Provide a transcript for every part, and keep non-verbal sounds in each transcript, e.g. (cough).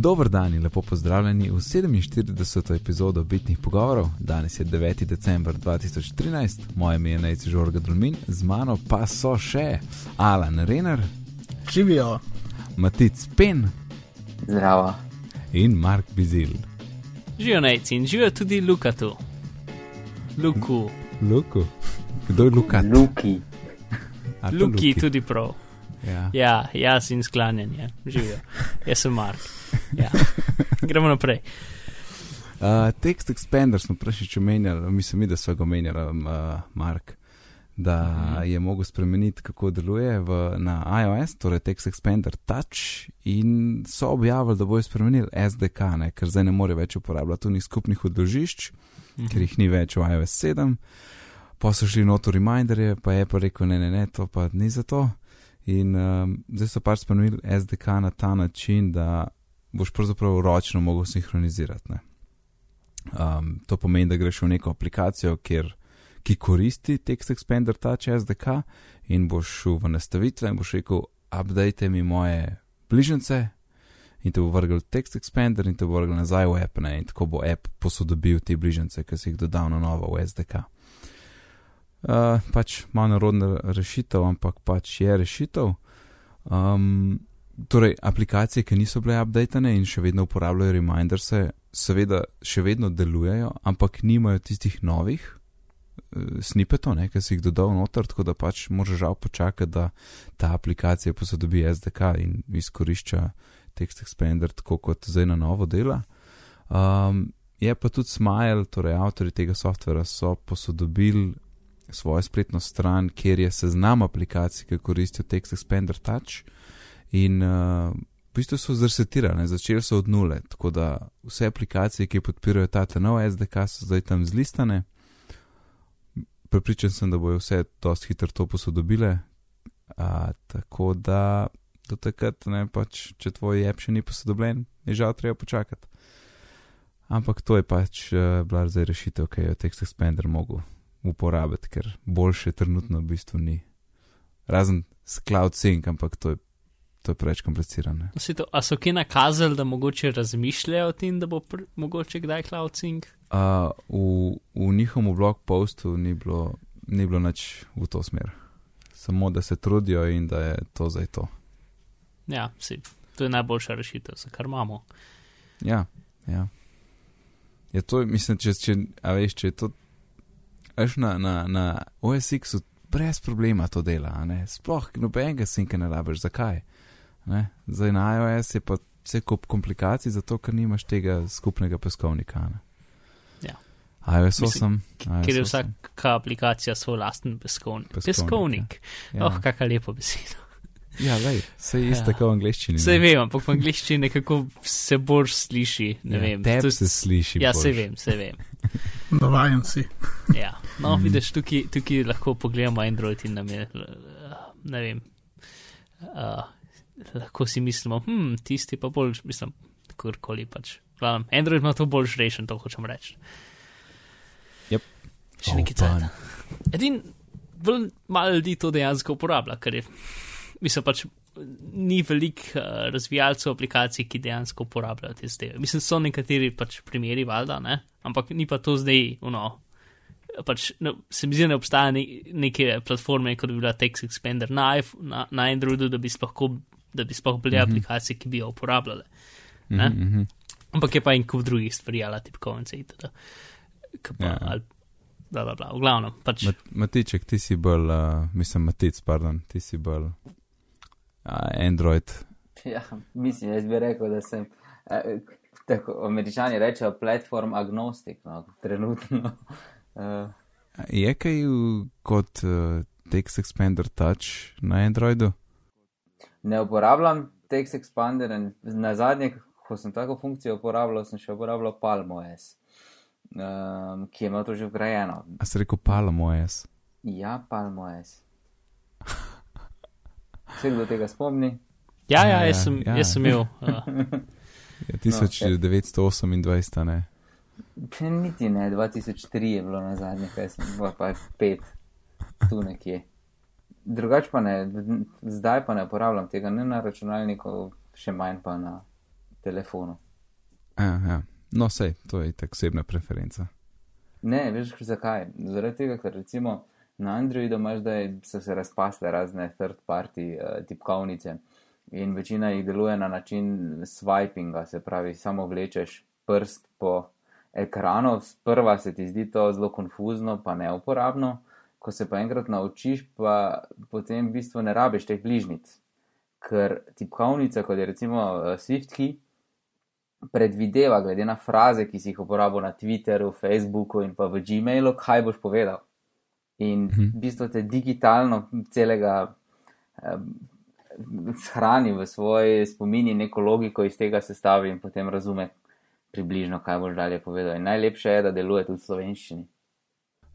Dober dan in lepo pozdravljeni v 47. epizodo Bitnih pogovorov. Danes je 9. december 2013, moje ime je Najci Žorga Dulmin, z mano pa so še Alan Renner, Živijo. Matic Pen Zdravo. in Mark Bizil. Živijo najci in živijo tudi Luka tu. Luku, Luku. Kdo je Luka? Luki. To Luki tudi prav. Ja. Ja, jaz in sklanjanje, živijo. Jaz sem Mark. Ja. (laughs) Gremo naprej. Uh, Text Expander smo prejšič omenjali, mislim, da so ga omenjali, uh, Mark, da Mhm. je mogel spremeniti, kako deluje v, na iOS, torej Text Expander Touch, in so objavili, da bojo spremenili SDK, ne, ker zdaj ne more več uporabljati tunih skupnih odložišč, Mhm. ker jih ni več v iOS 7. Pa so šli noto reminderje, pa je pa rekel, ne, ne, ne, to pa ni za to. In um, zdaj so pač spremenili SDK na ta način, da boš pravzaprav ročno mogel sinhronizirati. Um, to pomeni, da greš v neko aplikacijo, kjer, ki koristi Text Expander Touch SDK in boš šel v nastavitve in boš rekel, update mi moje bližnjice in te bo vrgel Text Expander in te bo vrgel nazaj v app ne, in tako bo app posodobil te bližnjice, ki si jih dodal na novo v SDK. Uh, pač malo narodna rešitev, ampak pač je rešitev. Um, torej, aplikacije, ki niso bile updatene in še vedno uporabljajo reminderse, seveda še vedno delujejo, ampak nimajo tistih novih uh, snippetov, ne, ki si jih dodal noter, tako da pač moraš žal počakati, da ta aplikacija posodobi SDK in izkorišča Text Expander tako kot zdaj na novo dela. Um, je pa tudi Smile, torej avtori tega softvera so posodobili svojo spletno stran, kjer je seznam aplikacij, ki koristijo Text Expander Touch. In uh, v bistvu so zresetirane, začeli so od nule, tako da vse aplikacije, ki podpirajo ta nov SDK, so zdaj tam zlistane. Pripričan sem, da bojo vse dosti hitro to posodobile. A, tako da do takrat, ne, pač, če tvoj app še ni posodobljen, je žal treba počakati. Ampak to je pač uh, bila zdaj rešitev, ki jo je Text Expander mogel uporabiti, ker boljše trenutno v bistvu ni. Razen s Cloud Sync, ampak to je, to je preveč komplicirano. No, To, a so kje nakazali, da mogoče razmišljajo o tem, da bo pr mogoče kdaj cloud sync? Uh, v, v njihovem blog postu ni bilo, ni bilo nič v to smer. Samo da se trudijo in da je to zdaj to. Ja, si, to je najboljša rešitev, za kar imamo. Ja, ja. Je to, mislim, če, če, veš, če je to, veš, na, na, na OSX-u brez problema to dela, a ne? sploh nobenega sinka ne rabiš, zakaj? Ne? Zdaj na iOS je pa vse kup komplikacij, zato ker nimaš tega skupnega peskovnika. Ne? Ja. iOS Mislim, 8, Ker je iOS 8. vsaka aplikacija svoj lasten peskovnik. Peskovnik, Peskovnik. Ja, Oh, kakšna lepa beseda. ja lej, se je isto Ja. tako v angleščini. Sej ne. vem, ampak v angliščini nekako se bolj sliši. Ne ja, vem. Teb to- se sliši. Ja, boljš. se vem, se vem. Navajen si. Ja. No, Mhm. vidiš, tukaj, tukaj lahko pogledamo Android in nam je, ne vem, uh, lahko si mislimo, hm, tisti pa bolj, mislim, kakorkoli pač. Glavnem, Android ima to bolj rešen, to hočem reči. Yep. Še nekaj Open. cajta. Edin, bolj malo ljudi to dejansko uporablja, ker je, mislim pač, ni veliko uh, razvijalcev aplikacij, ki dejansko uporabljajo te zdaj. Mislim, so nekateri pač primeri, valjda, ne, ampak ni pa to zdaj, no, pač ne, se mi zdi, da ne obstaja ne, neke platforme, kot bi bila Text Expander na, iPhone- na, na Androidu, da bi sploh, da bi sploh bile Mhm. aplikacije, ki bi jo uporabljale. ne? Mhm, mhm. Ampak je pa en kup drugih stvari, ali tipkovnice itd. Ki pa, Ja. ali, bla, bla, bla. V glavnem, pač. Mat, Matiček, ti si bolj, uh, mislim, Matic, pardon, ti si bolj uh, Android. (laughs) Ja, mislim, jaz bi rekel, da sem, eh, tako američani rečejo, platform agnostik, no, trenutno. Uh, Je kaj v- kot uh, Text Expander Touch na Androidu? ne uporabljam Text Expander in na zadnje, ko sem tako funkcijo uporabljal, sem še uporabljal Palm OS, um, ki ima to že vgrajeno. A si rekel Palm OS? Ja, Palm OS. Se kdo tega spomni? Ja, ja, Ja, jaz ja, sem, ja. jaz sem imel. Uh, (laughs) Ja, 1928, ne. Če niti ne, 2003 je bilo na zadnje, kaj sem bil, pa pet, tu nekje. Drugač pa ne, zdaj pa ne uporabljam tega, ne na računalniku, še manj pa na telefonu. Ja, ja. No, sej, to je tako osebna preferenca. Ne, veš zakaj? Zaradi tega, ker recimo na Androidu imaš, da so se razpasle razne third party uh, tipkovnice in večina jih deluje na način swipinga, se pravi, samo vlečeš prst po ekranu, sprva se ti zdi to zelo konfuzno, pa neuporabno, ko se pa enkrat naučiš, pa potem v bistvu ne rabiš teh bližnic, ker tipkovnica, kot je recimo uh, SwiftKey, predvideva, glede na fraze, ki si jih uporabil na Twitterju, Facebooku in pa v Gmailu, kaj boš povedal. In v bistvu te digitalno celega eh, shrani v svoji spomini neko logiko iz tega sestavi in potem razume približno, kaj boš dalje povedal. In najlepše je, da deluje tudi v slovenščini.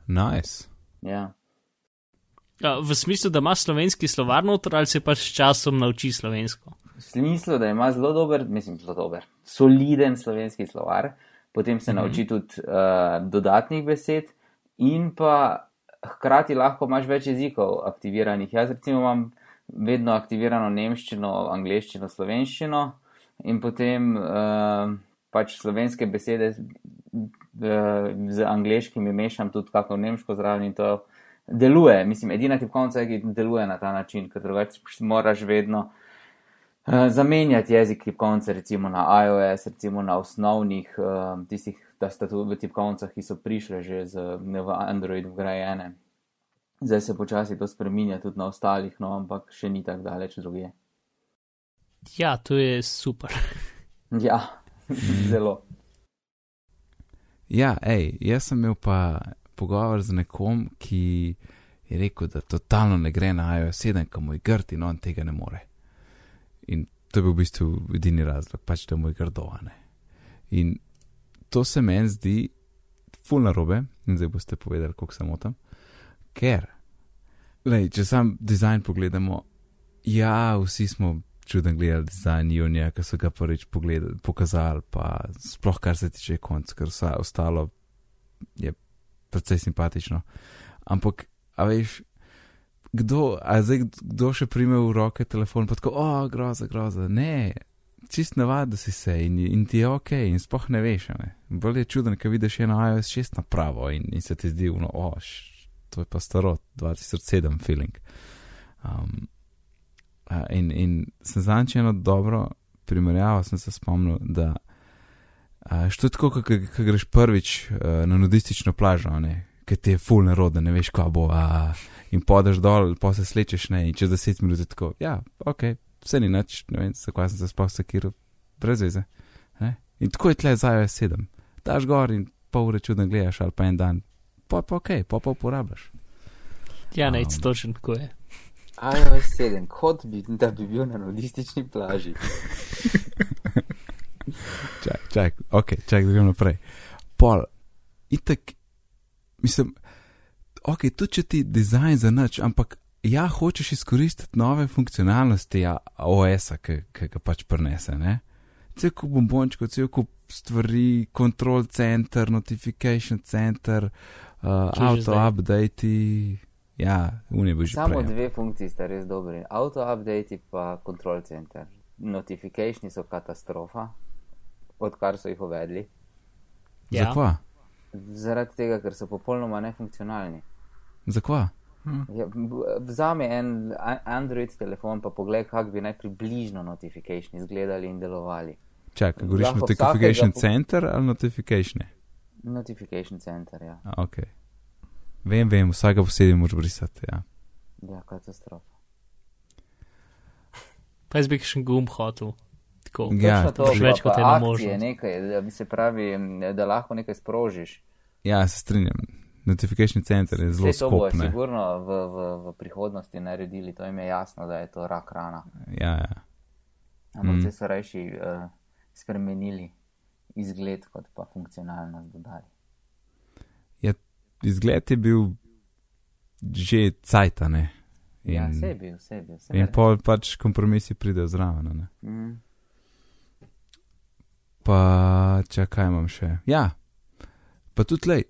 Nice. Ja. Ja, v smislu, da ima slovenski slovar noter ali se pač s časom nauči slovensko. V smislu, da ima zelo dober, mislim, zelo dober, soliden slovenski slovar, potem se mm -hmm. nauči tudi uh, dodatnih besed in pa hkrati lahko imaš več jezikov aktiviranih. Jaz recimo imam vedno aktivirano nemščino, angliščino, slovenščino in potem uh, pač slovenske besede uh, z angliškimi mešam tudi kako nemško zraven in to deluje. Mislim, edina tipkovnica, ki deluje na ta način, ker drugače moraš vedno uh, zamenjati jezik tipkovnice, recimo na iOS, recimo na osnovnih uh, tistih tastatur v tipkovnicah, ki so prišle že z, v Android vgrajene. Zdaj se počasi to spreminja tudi na ostalih, no, ampak še ni tako daleč druge. Ja, to je super. Ja, (laughs) zelo. Ja, hej, jaz sem imel pa pogovor z nekom, ki je rekel, da totalno ne gre na iOS 7, ko mu je grd in on tega ne more. In to je bil v bistvu edini razlog, pač da mu je grdovane. In to se meni zdi fulna robe, in zdaj boste povedali, koliko sem tam. Ker, lej, če sam dizajn pogledamo, ja, vsi smo čuden gledali dizajn Junija, ki so ga prvič pogledali, pokazali, pa sploh kar se tiče konc, ker vse ostalo je precej simpatično. Ampak, a veš, kdo, a zdaj kdo še prime v roke telefon, pa tako, o, oh, groza, groza, ne. Čist navad, da si se in, in ti je ok, in spoh ne veš. Ne? Bolje je čuden, ker vidiš eno iOS 6 napravo in, in se ti zdi, no, oh, to je pa staro 2007 feeling. Um, in, in sem zančił eno dobro primerjavo, sem se spomnil, da što je tako, kot greš prvič a, na nudistično plažo, ki ti je full narod, ne veš, kaj bo, a, in podeš dol, pa se slečeš ne, in čez deset minut je tako, ja, ok, vse ni nič, ne vem, zakaj sem se sploh sekiral, brez veze. Ne? In tako je tle za iOS 7. Daš gor in pol ure čudno gledaš, ali pa en dan, pa pa ok, pa pa uporabljaš. Ja, ne, Um, točno tako je. iOS 7, kot bi, da bi bil na nudistični plaži. (laughs) Čak, čak, ok, čak, da grem naprej. Pol, itek, mislim, ok, tudi če ti dizajn za nič, ampak ja, hočeš izkoristiti nove funkcionalnosti ja, OS-a, ki ga pač prenese, ne? Cel kup bombončkov, cel kup stvari, control center, notification center, uh, auto update, ja, unij bo že Samo prej. dve funkciji sta res dobri. Auto update pa control center. Notificationi so katastrofa, odkar so jih uvedli. Ja. Zakva? Zaradi tega, ker so popolnoma nefunkcionalni. Zakva? Ja, b- vzami en Android telefon, pa poglej, kako bi naj približno notificationi izgledali in delovali. Čakaj, govoriš notification po- center ali notification? Notification center, ja. A, ok. Vem, vem, vsakega posebej moraš brisati. Ja. Ja, katastrofa. Pa jaz bi še gum hotel. Tako. Ja, to, pač več kot ena možnost. Nekaj, da, bi se pravi, da lahko nekaj sprožiš. ja, se strinjam. Notification center je zelo Vse to bo skop. Ne? sigurno v, v, v prihodnosti naredili, to jim je jasno, da je to rak rana. Ja, ja. Ampak Mm. mm. so rajši uh, spremenili izgled, kot pa funkcionalnost dodali. Izgled je bil že cajtane. In, Ja, vse je bil, vse je bil. Vse in pol pač kompromisi pridejo zraven. Mm. Pa če kaj imam še. Ja, pa tudi lej.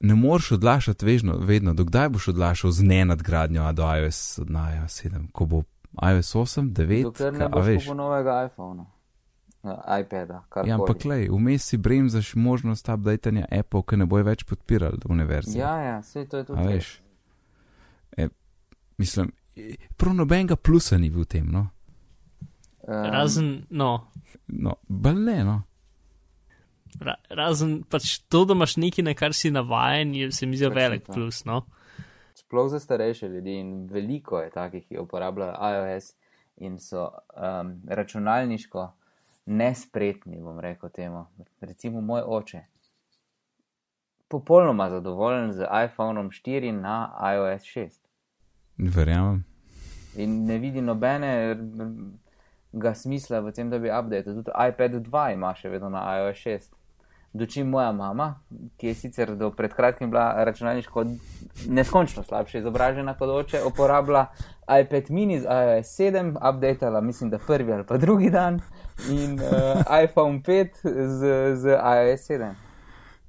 Ne moreš odlašati vežno, vedno, dokdaj boš odlašal z ne nadgradnjo do iOS na iOS 7, ko bo iOS 8, 9, Dokler ka- ne a boš veš. novega iPhona. iPada, Ja, ampak lej, vmes si bremzaš možnost updatanja Apple, ki ne bojo več podpirali univerze. Ja, ja, vse to je tudi. A veš. E, mislim, prav nobenega plusa ni v tem, no. Um, Razen, no, No, bolj ne, no. ra, razen pač to, da imaš nekaj, na kar si navajen, je se mi zdi Točno velik to. plus. No? Sploh za starejše ljudi in veliko je takih, ki uporabljajo iOS in so um, računalniško nespretni, bom rekel temu. Recimo moj oče. Popolnoma zadovoljen z iPhonom 4 na iOS 6 Verjamem. in ne vidi nobene ga smisla v tem, da bi update. Tudi iPad 2 ima še vedno na iOS 6. Dočim moja mama, ki je sicer do pred kratkim bila računalniško neskončno slabše izobražena kot oče, uporablja iPad mini z iOS 7, updatala mislim, da prvi ali pa drugi dan in uh, iPhone 5 z, z iOS 7.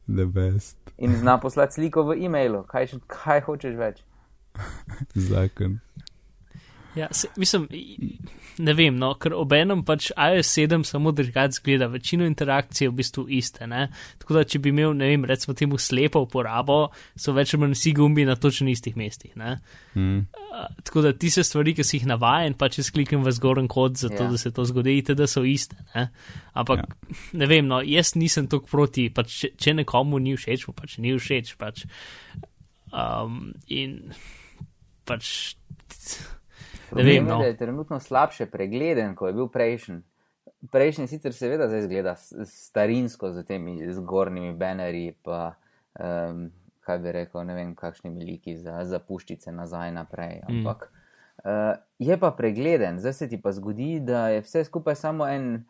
The best. In zna poslati sliko v e-mailu, kaj, kaj hočeš več. Zakon. Ja, se, mislim, ne vem, no, ker obenem pač iOS 7 samo drugače zgleda, večino interakcij je v bistvu iste. Ne? Tako da, če bi imel, ne vem, recimo temu slepo uporabo, so več ali manj vsi gumbi na točno istih mestih. Ne? Mm. Uh, tako da tiste stvari, ki si jih navajen, pa če skliknem v zgoren kod, zato Ja. da se to zgodi, da so iste. Ne? Ampak Ja. ja. ne vem, no, jaz nisem tako proti, pač, če, če nekomu ni všeč, mu pač ni všeč. Pač. Um, in pač. Problem vem, je, no. da je trenutno slabše pregleden, kot je bil prejšnji. Prejšnji sicer seveda zdaj izgleda s- starinsko z temi zgornjimi banerji, pa um, kaj bi rekel, ne vem, kakšnimi liki za, za puščice nazaj naprej. Ampak uh, je pa pregleden, zdaj se ti pa zgodi, da je vse skupaj samo en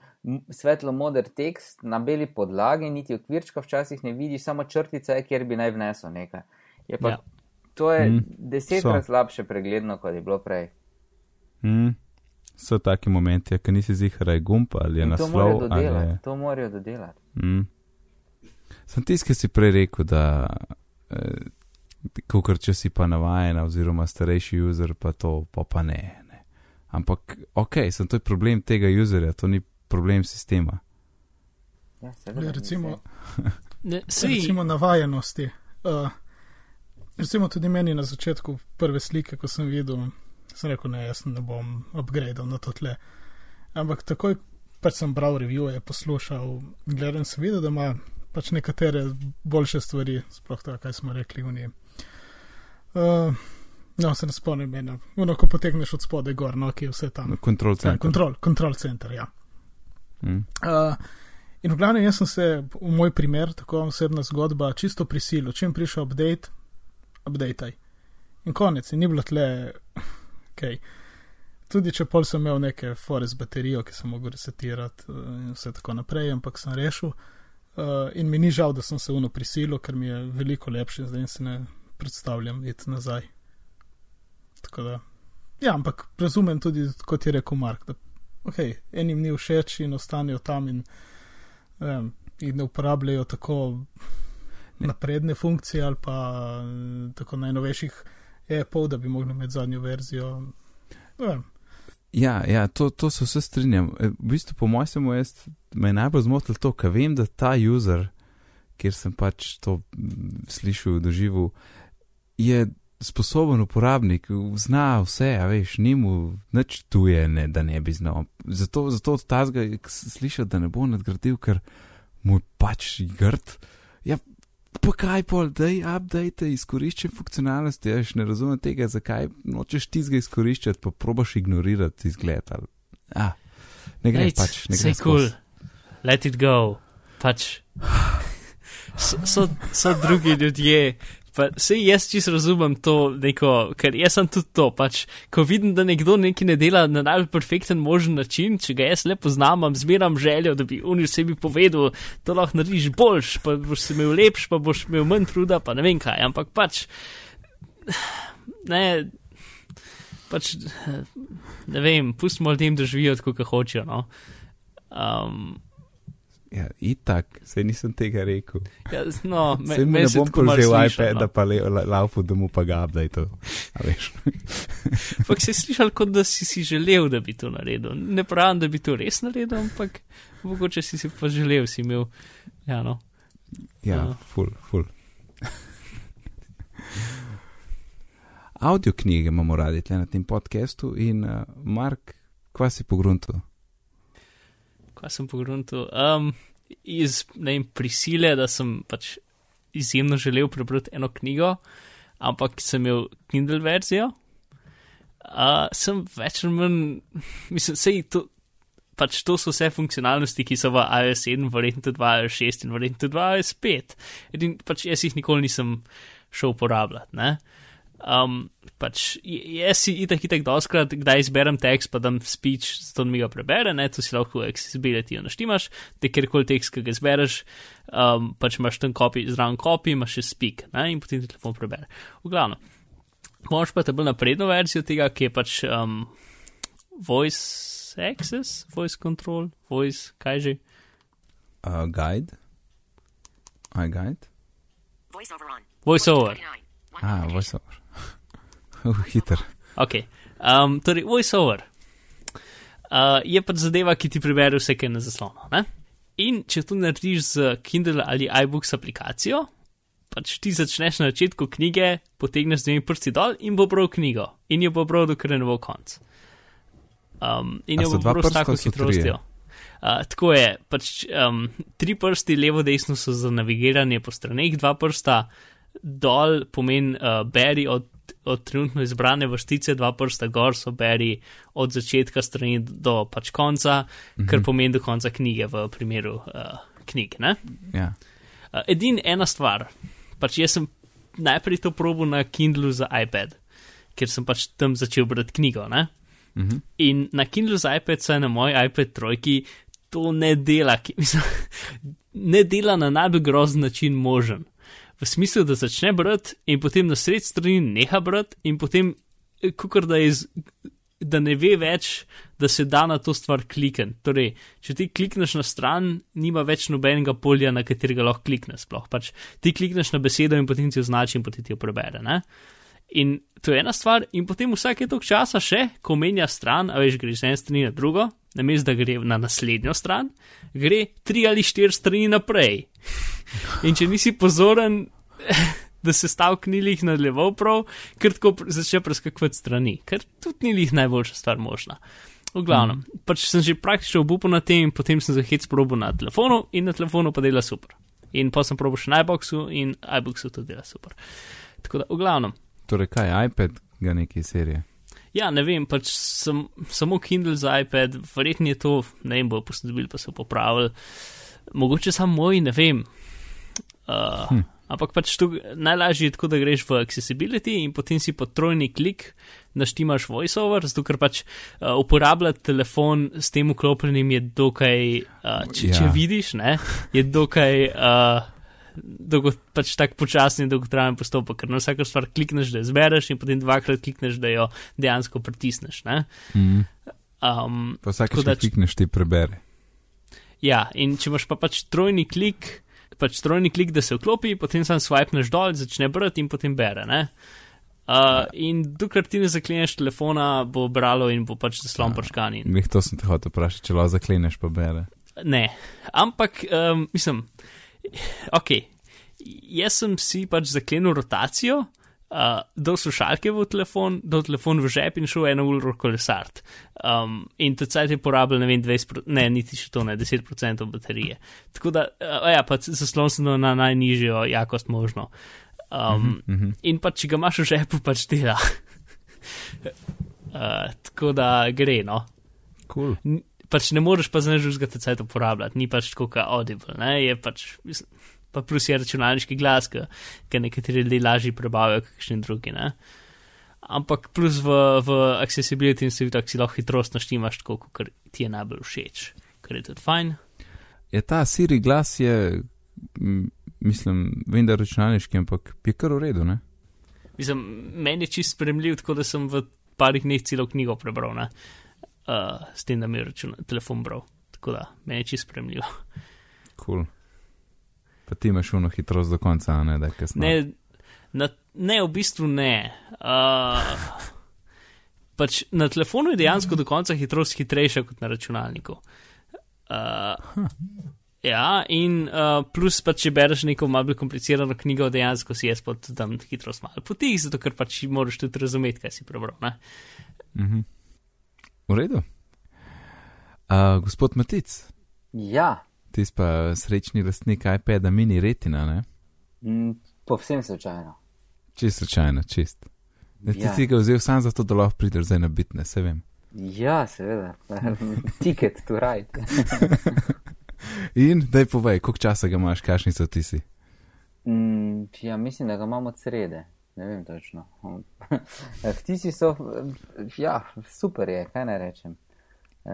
svetlo-moder tekst na beli podlagi, niti okvirčka včasih ne vidiš, samo črtica je, kjer bi naj vnesel nekaj. Je pa, Ja. To je Mm, mm, desetkrat slabše pregledno, kot je bilo prej. Mm. So taki momenti, ki nisi zihar, je gumb ali je In to morajo naslov. Dodelati. je, To morajo dodelati. mm. Sem tisti, ki si prej rekel, da eh, kukor, če si pa navajen, oziroma starejši user, pa to pa, pa ne, ne. Ampak, ok, sem to je problem tega userja, to ni problem sistema. Ja, seveda, Recimo, (laughs) Ne, recimo navajenosti. Uh, recimo tudi meni na začetku prve slike, ko sem videl, sem rekel, ne, jaz ne bom upgradeal na to tle. Ampak takoj, pač sem bral revije, poslušal, gledal sem videl, da ima pač nekatere boljše stvari, sploh to, kaj smo rekli v njej. Uh, no, se ne spomnim, eno, ono, ko potegneš od spode gor, no, ki je vse tam. Control Ja, center. kontrol, kontrol center, ja. Mm. Uh, in v glavnem, jaz sem se, v moj primer, tako osebna zgodba, čisto prisilil, čim prišel update, updateaj. In konec, in ni bilo tle, kaj. Tudi če pol sem imel neke fore z baterijo, ki sem mogel resetirati uh, in vse tako naprej, ampak sem rešil. Uh, in mi ni žal, da sem se uno prisilil, ker mi je veliko lepše, zdaj se ne predstavljam iti nazaj. Tako da. Ja, ampak razumem tudi, kot je rekel Mark, da okay, enim ni všeč in ostanejo tam in, um, in ne uporabljajo tako Ne. napredne funkcije ali pa eh, tako najnovejših Apple, da bi mogli imeti zadnjo verzijo. Vem. Ja, ja to, to se vse strinjam. E, V bistvu, po mojem, sem jaz, me je najbolj zmotil to, ker vem, da ta user, kjer sem pač to mm, slišal, doživel, je sposoben uporabnik, zna vse, a veš, ni mu nič tuje, ne, da ne bi znal. Zato, zato od tazga slišati, da ne bo nadgradil, ker mu je pač grd. Ja, pa kaj pol, daj update, izkoriščaj funkcionalnosti, jaz ne razumem tega, zakaj nočeš ti ga izkoriščati, pa probaš ignorirati izgled. Ali, a, ne gre Ejc, pač, ne gre saj cool. skozi. let it go. Pač. So, so, so drugi ljudje. Pa, sej jaz čisto razumem to, neko, ker jaz sem tudi to. Pač, ko vidim, da nekdo nekaj ne dela na najbolj perfekten možen način, če ga jaz le poznam, imam zmeram željo, da bi oni sebi povedal, to lahko narediš boljš, pa boš se imel lepš, pa boš imel manj truda, pa ne vem kaj. Ampak pač, ne, pač, ne vem, pustimo ljudem, da živijo tako, kot hočejo. No. Um, Ja, itak, se nisem tega rekel. Ja, no, me, Se meni ne bom tako malo povzel sliši, iPad, no. pa le, la, laufu, da mu pa ga update. (laughs) Ampak si slišal, kot da si si želel, da bi to naredil. Ne pravim, da bi to res naredil, ampak mogoče si si pa želel, si imel. Ja, no. Ja, Ja. ful, ful. Audio knjige imamo radi tle na tem podkastu in uh, Mark, kva si pogruntil? Kaj sem pogrunil? Um, iz ne vem, prisile, da sem pač izjemno želel prebrati eno knjigo, ampak sem imel Kindle verzijo. Uh, sem več ali manj, (laughs) mislim, sej to. Pač to so vse funkcionalnosti, ki so v iOS 7, verjetno tudi v iOS 6 in verjetno tudi v iOS 5. Edin, pač jaz jih nikoli nisem šel uporabljati. Ne? Um, pač jaz si itak, itak doskrat, kdaj izberem tekst, pa dam speech, zato mi ga prebere, ne, to si lahko v accessibility naštimaš, te kjerkoli tekst, ki ga izbereš, um, pač imaš tam kopi, zraven kopi, imaš še speak, ne, in potem ti telefon prebere. V glavnem. Možeš pa te bolj napredno verzijo tega, ki je pač um, voice access, voice control, voice, kaj že. Uh, guide? iGuide? Voiceover on. Voice over. 29. A, voiceover. (laughs) uh, hiter. Ok. Um, torej, voiceover uh, je pač zadeva, ki ti prebere vse, kar je na zaslonu. Ne? In če to narediš z Kindle ali iBooks aplikacijo, pač ti začneš na začetku knjige, potegneš z dvemi prsti dol in bo bral knjigo. In jo bo bral, dokler ne bo konc. Um, in jo bo bral s tako hitrostjo. Uh, tako je, pač um, tri prsti levo, desno so za navigiranje po straneh, dva prsta dol pomeni uh, beri od, od trenutno izbrane vrstice, dva prsta gor so beri od začetka strani do pač konca, mm -hmm. kar pomeni do konca knjige v primeru uh, knjig. Ne? Ja. Uh, edin ena stvar, pač jaz sem najprej to probil na Kindlu za iPad, ker sem pač tam začel brati knjigo. Ne? Mhm. In na Kindlu za iPad, saj na moj iPad trojki, to ne dela, ki, mislim, (laughs) ne dela na najbolj grozen način možen. V smislu, da začne brati in potem na sred strani neha brati in potem, kukor da, iz, da ne ve več, da se da na to stvar klikati. Torej, če ti klikneš na stran, nima več nobenega polja, na katerega lahko klikneš. Sploh. Pač ti klikneš na besedo in potem ti označi in potem ti jo prebere. Ne? In to je ena stvar, in potem vsake toliko časa še, ko menja stran, a veš, greš z ene strani na drugo, namesto da gre na naslednjo stran, gre tri ali štiri strani naprej. In če nisi pozoren, (laughs) da se stavek ni lih nadaljeval prav, ker tako začne preskakovati strani, ker tudi ni lih najboljša stvar možna. V glavnem, mm. pač sem že praktično obupal na tem, potem sem zahec probo na telefonu in na telefonu pa dela super. In pa sem probo še na iBoxu in iBoxu tudi dela super. Tako da, v glavnem. Torej, kaj, iPad ga neki serije? Ja, ne vem, pač sem, samo Kindle za iPad, verjetno je to, ne vem, bo posodobili, pa so popravili. Mogoče samo moj, ne vem. Uh, hm. Ampak pač tu najlažje je tako, da greš v accessibility in potem si pod trojni klik naštimaš voiceover, zato ker pač uh, uporabljati telefon s tem vklopljenim je dokaj, uh, če, ja. če vidiš, ne, je dokaj. Uh, Dolgo, pač tako počasni in dolgotrajen postopek, ker na vsako stvar klikneš, da jo zbereš, in potem dvakrat klikneš, da jo dejansko pritisneš. ne. Mhm. Um, Pa vsakeč, ko klikneš, ti prebere. ja, in če imaš pa pač trojni klik, pač trojni klik, da se vklopi, potem sam swipneš dol, začne brati in potem bere. Ne? Uh, in dokler ti ne zakleneš telefona, bo bralo in bo pač zaslon Ja. prškan. In... Mih to sem te hotel vprašati, če lahko zakleneš, pa bere. Ne, ampak um, mislim, ok, jaz sem si pač zaklenil rotacijo, uh, dal slušalke v telefon, dal telefon v žep in šel eno uro kolesart. Um, in ta cajt je porabil, ne vem, 20, pro- ne, niti še to ne, 10% baterije. Tako da, uh, ja, pa zaslon sem na najnižjo jakost možno. Um, Mhm, mhm. In pa če ga imaš v žepu, pač dela. (laughs) uh, tako da gre, no Cool. n- pač ne moreš pa znaš drugega tecajta uporabljati, ni pač tako kot audible, ne, je pač, mislim, pa plus je računalniški glas, ki nekateri ljudje lažje prebavijo, kakšni drugi, ne. Ampak plus v, v accessibility in storitvah si lahko hitrost naštimaš tako, kot ti je najbolj všeč, kar je tudi fajn. Je ta Siri glas, je, mislim, vem, da računalniški, ampak je kar v redu, ne? Mislim, meni je čist spremljiv, tako da sem v parih dneh celo knjigo prebral, ne, uh, s tem, da mi je račun, telefon bral. Tako da, meni je čist spremljiv. Cool. Pa ti imaš uno hitrost do konca, ne da kasno. Ne, na, ne, v bistvu ne. Uh, pač na telefonu je dejansko do konca hitrost hitrejša kot na računalniku. Uh, ja, in uh, plus pa če bereš neko malo bolj komplicirano knjigo, dejansko si jaz pod tam hitrost malo potih, zato ker pač moraš tudi razumeti, kaj si prebral. Ne? Mhm. V redu. Uh, gospod Matic, Ja, ti si pa srečni lastnik iPada mini retina, ne? mm, povsem slučajno. Čist slučajno, čist. Ne, ti Ja. si ga vzel sam zato, da lahko prideš zdaj na bitne, se vem. Ja, seveda. (laughs) Ticket to ride. (laughs) In daj povej, koliko časa ga imaš, kakšni so ti si. Mm, ja, mislim, da ga imamo od srede. Ne vem točno. (laughs) Vtisi so, ja, super je, kaj naj rečem.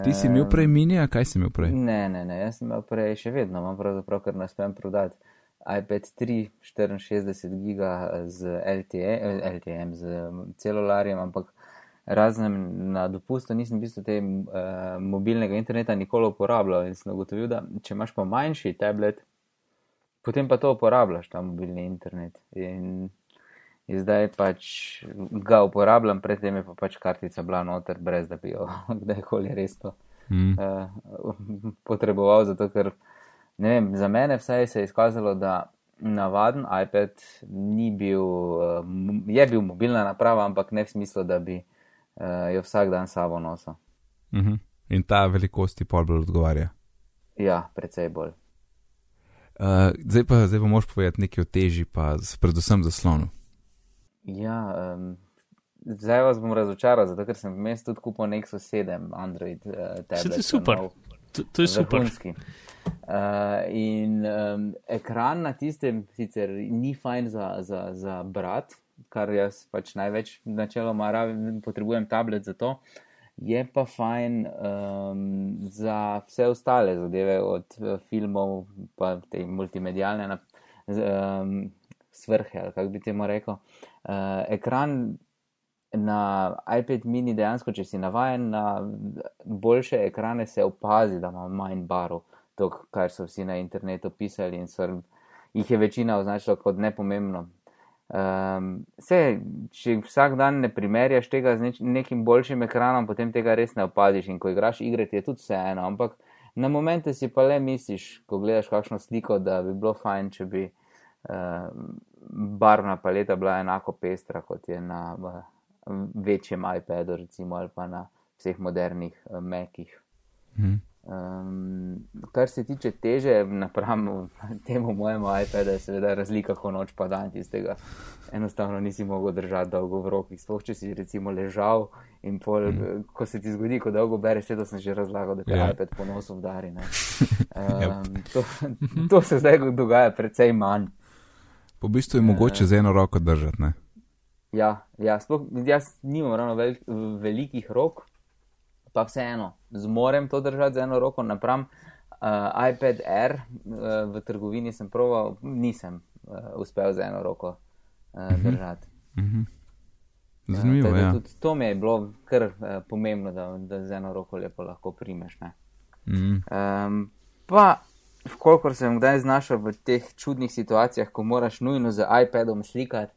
Ti si imel prej mini, a kaj si imel prej? Ne, ne, ne, jaz sem imel prej še vedno, imam pravzaprav, ker ne smem prodati iPad 3, 64 giga z LTE, LTM, z celularjem, ampak razen na dopustu nisem v bistvu te uh, mobilnega interneta nikoli uporabljal in sem ugotovil, da če imaš pa manjši tablet, potem pa to uporabljaš, ta mobilni internet. In, in zdaj pač ga uporabljam, predtem je pa pač kartica bila noter, brez da bi jo (laughs) kdajkoli resno Mm. uh, potreboval, zato ker vem, za mene vsaj se je izkazalo, da navaden iPad ni bil, uh, je bil mobilna naprava, ampak ne v smislu, da bi uh, jo vsak dan sabo nosil. Mhm. In ta velikost ti pol bolj odgovarja. Ja, precej bolj. Uh, zdaj pa, zdaj pa moš povedati nekaj o teži, pa predvsem zaslonu. Ja, um, zdaj vas bom razočaral, zato ker sem vmes tudi kupil Nexus 7 Android uh, tablet. to je super. nov. To, to je super. Vrhunski. Uh, in um, ekran na tistem sicer ni fajn za, za, za brat, kar jaz pač največ načeloma rabim, potrebujem tablet za to. Je pa fajn um, za vse ostale zadeve, od eh, filmov pa te multimedijalne um, svrhe, ali kako bi temu rekel. Uh, ekran na iPad mini dejansko, če si navajen na boljše ekrane, se opazi, da ima manj barov, to, kar so vsi na internetu pisali in so, jih je večina označila kot nepomembno. Um, se, če vsak dan ne primerjaš tega z neč, nekim boljšim ekranom, potem tega res ne opaziš in ko igraš igre, ti je tudi vseeno, ampak na momente si pa le misliš, ko gledaš kakšno sliko, da bi bilo fajn, če bi uh, barvna paleta bila enako pestra, kot je na večjem iPadu, recimo, ali pa na vseh modernih uh, Macih. Mhm. Um, kar se tiče teže, napram (laughs) temu mojemu iPadu, je seveda razlika, ko noč pa dan iz tega. Enostavno nisi mogel držati dolgo v rokih. Sploh če si recimo ležal in pol, mm. ko se ti zgodi, ko dolgo bereš, to sem že razlagal, da te Ja. yeah. iPad po nosu udari. ne. (laughs) Um, to, to se zdaj dogaja precej manj. Po bistvu je mogoče z eno roko držati, ne? Ja, ja sploh jaz nimam ravno vel, velikih rok, pa vseeno zmorem to držati z eno roko napram. Uh, iPad Air uh, v trgovini sem proval, nisem uh, uspel z eno roko uh, držati. Mhm. Uh, Zanimivo, tako da ja. Tudi to mi je bilo kar uh, pomembno, da, da z eno roko lepo lahko primeš. Ne? Mhm. Um, pa, kolikor sem kdaj znašel v teh čudnih situacijah, ko moraš nujno z iPadom slikati,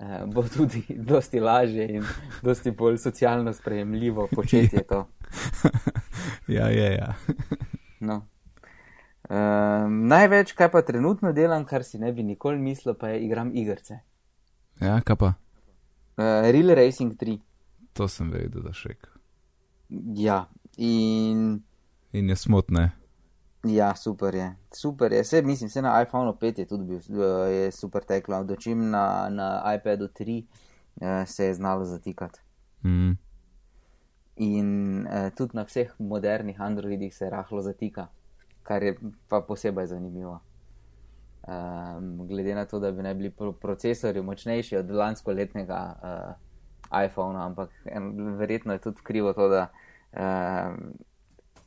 uh, bo tudi (laughs) dosti lažje in dosti bolj socialno sprejemljivo početje to. (laughs) ja, je, ja. (laughs) No. Um, največ, kar pa trenutno delam, kar si ne bi nikoli mislil, pa je igram igrice. Ja, kaj pa? Uh, Real Racing 3. To sem vedel, da še. Ja, in In je smutne. Ja, super je. Super je. Vse, mislim, vse na iPhonu 5 je tudi bil, eh, je super teklo. Dočim na, na iPadu 3 eh, se je znalo zatikati. Mhm. In eh, tudi na vseh modernih Androidih se rahlo zatika, kar je pa posebej zanimivo. Um, glede na to, da bi naj bili pro procesori močnejši od lansko letnega uh, iPhona, ampak en, verjetno je tudi krivo to, da um,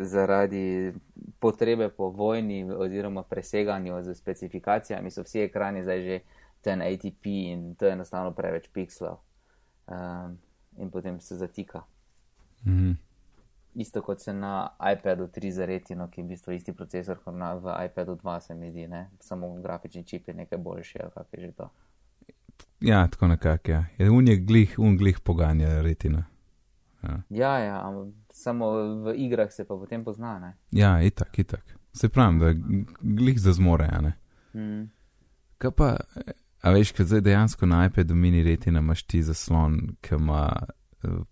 zaradi potrebe po vojni oziroma preseganju z specifikacijami so vsi ekrani zdaj že 1080p in to je enostavno preveč pikslov um, in potem se zatika. Mhm. isto kot se na iPadu 3 za retino, ki je v bistvu isti procesor kot na v iPadu 2, se mi zdi, ne? samo grafični čip je nekaj boljši, ali kak je že to. Ja, tako nekako, ja. Je unje glih, un glih poganja retina. Ja, Ja, ja, ampak samo v igrah se pa potem pozna, ne. ja itak, itak. Se pravim, da glih za zmore, a ne. Mm. Kaj pa, a veš, kad zdaj dejansko na iPadu mini retina imaš ti zaslon, ki ima uh,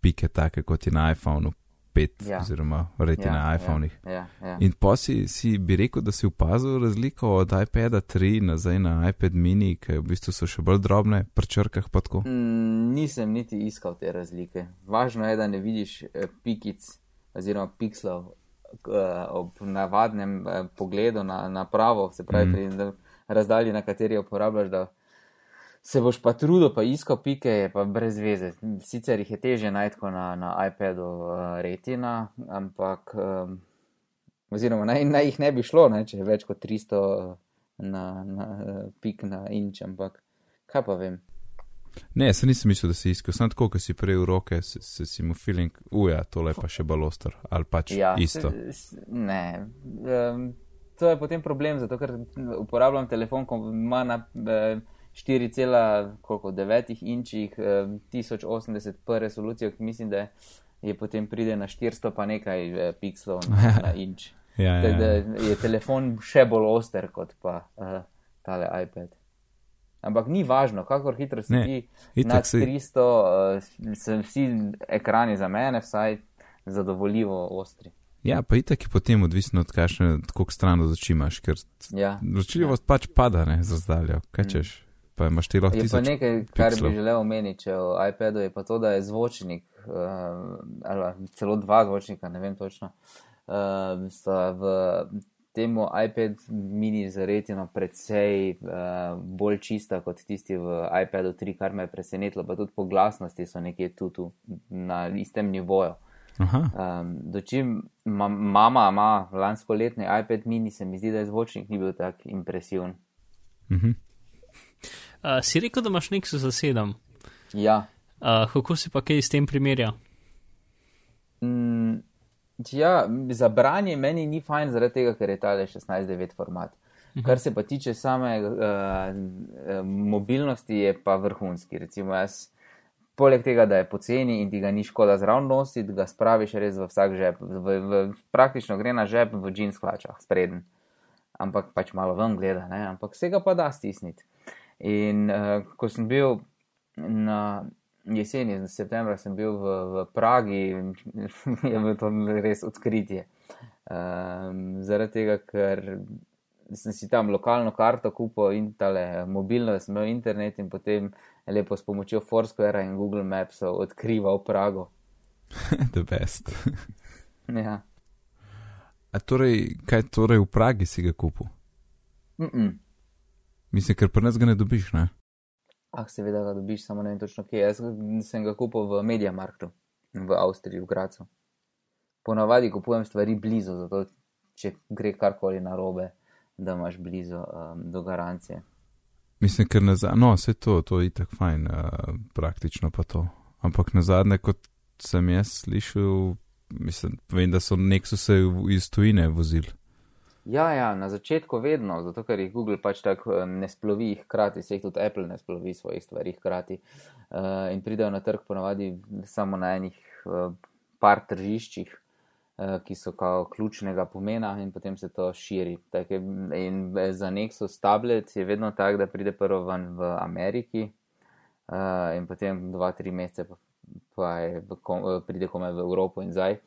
pike take kot je na iPhonu 5 Ja. oziroma retina na iPhonih. Ja, ja, ja. In pa si, si bi rekel, da si opazil razliko od iPada 3 nazaj na iPad mini, ki v bistvu so še bolj drobne, pri črkah pa tako. Mm, nisem niti iskal te razlike. Važno je, da ne vidiš eh, pikic oziroma pikslov eh, ob navadnem eh, pogledu na napravo, se pravi Mm. pri na- razdalji, na kateri jo uporabljaš, da se boš pa trudil, pa iskal pike, je pa brez veze. Sicer jih je teže najti na, na iPadu uh, retina, ampak, um, oziroma naj, naj jih ne bi šlo, ne, če je več kot 300 na, na uh, pik na inč, ampak kaj pa vem. Ne, se nisem mislil, da si iskal, samo tako, ko si prej v roke, se, se si mu feeling, uja, tole pa še balostar, ali pač ja, isto. s- s- Ne. Um, to je potem problem, zato ker uporabljam telefon, ko ima na eh, 4,9 inčih eh, 1080p resolucijo, ki mislim, da je potem pride na 400 pa nekaj eh, pikslov na, (laughs) na inč. Ja, ja, Tako da ja. je telefon še bolj oster kot pa uh, tale iPad. Ampak ni važno, kako hitro si Ne, ti nad si- 300, uh, so vsi ekrani za mene vsaj zadovoljivo ostri. Ja, pa itak je potem odvisno od kakšne, koliko stran od oči imaš, ker Ja. zračljivost pač pada, ne, za zdaljo. Kaj Mm. Pa imaš ti lahko Je pa tisoč. nekaj, kar pikslov. bi želel omeniti če o iPadu, je pa to, da je zvočnik, uh, ali celo dva zvočnika, ne vem točno, uh, sta v temu iPad mini z retino precej uh, bolj čista kot tisti v iPadu 3, kar me je presenetilo, pa tudi po glasnosti so nekje tu, tu na istem nivoju. Aha, Um, dočim ma, mama ima lansko letni iPad mini, se mi zdi, da je zvočnik ni bil tako impresiven. mhm. Uh, si rekel, da imaš Nexus za 7. Ja. Uh, kako si pa kaj s tem primerjal? Mm, ja, za branje meni ni fajn, zaradi tega, ker je tale 16.9 format. Kar se pa tiče same uh, mobilnosti, je pa vrhunski. Recimo jaz, poleg tega, da je poceni in ti ga ni škoda zraven nositi, ga spraviš res v vsak žep. V, v, praktično gre na žep v džins hlačah, spreden. Ampak pač malo ven gleda, ne? ampak se ga pa da stisniti. In uh, ko sem bil na jeseni, v septembra sem bil v, v Pragi in je bilo to res odkritje. Um, zaradi tega, ker sem si tam lokalno karto kupil in tale mobilno, da sem imel internet in potem lepo s pomočjo Foursquare in Google Mapsov odkrival Prago. (laughs) the best. Ja. A torej, kaj torej v Pragi si ga kupil? Mm -mm. Mislim, ker pri nas ga ne dobiš, ne? Ah, seveda ga dobiš, samo ne vem točno kje. Jaz sem ga kupil v Mediamarktu v Avstriji, v Gracu. Ponavadi kupujem stvari blizu, zato če gre karkoli narobe, da imaš blizu um, do garancije. Mislim, ker na zadnje, no, vse to, to je itak fajn, uh, praktično pa to. Ampak na zadnje, kot sem jaz slišal, mislim, vem, da so Nexuse iz tujine vozili. Ja, ja, na začetku vedno, zato ker jih Google pač tako ne splovi hkrati, se jih tudi Apple ne splovi svojih stvari hkrati. Uh, in pridejo na trg ponavadi samo na enih uh, par tržiščih, uh, ki so kao ključnega pomena in potem se to širi. Je, in za Nexus tablet je vedno tak, da pride prvo ven v Ameriki uh, in potem dva, tri mesece pa, pa je, eh, pride komaj v Evropo in zdaj.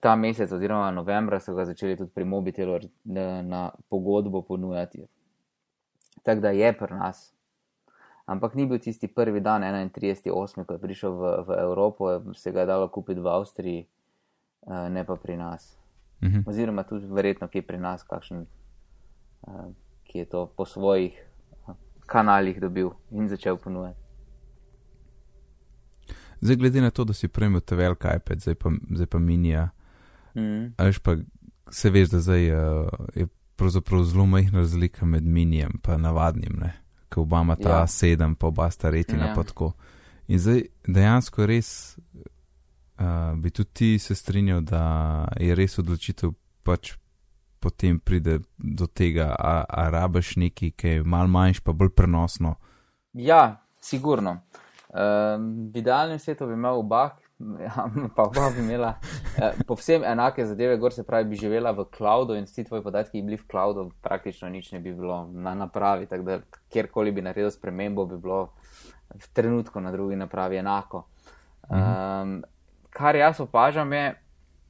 Ta mesec, oziroma novembra, so ga začeli tudi pri Mobitelu na, na pogodbo ponujati. Tako da je pri nas. Ampak ni bil tisti prvi dan, 31.8., ko je prišel v, v Evropo, se ga je dalo kupiti v Avstriji, eh, ne pa pri nas. Mhm. Oziroma tudi verjetno, ki je pri nas, kakšen, eh, ki je to po svojih eh, kanalih dobil in začel ponujati. Zdaj, glede na to, da si prej imel te velike iPad, zdaj pa, zdaj pa minija, Mm. a veš pa, se veš, da zdaj uh, je pravzaprav zelo majhna razlika med minijem in navadnim, ne? Ker oba ima ta Ja. sedem, pa oba sta retina, Ja. pa tako. In zdaj dejansko res uh, bi tudi ti se strinjal, da je res odločitev pač potem pride do tega, a, a rabiš nekaj, ki je mal manjš, pa bolj prenosno. Ja, sigurno. Um, v idealnem svetu bi imel oba, ja, (laughs) pa oba bi imela eh, povsem enake zadeve, gor se pravi, bi živela v cloudu in vsi tvoji podatki bi bili v cloudu, praktično nič ne bi bilo na napravi, tako da kjerkoli bi naredil spremembo, bi bilo v trenutku na drugi napravi enako. Um, kar jaz opažam je,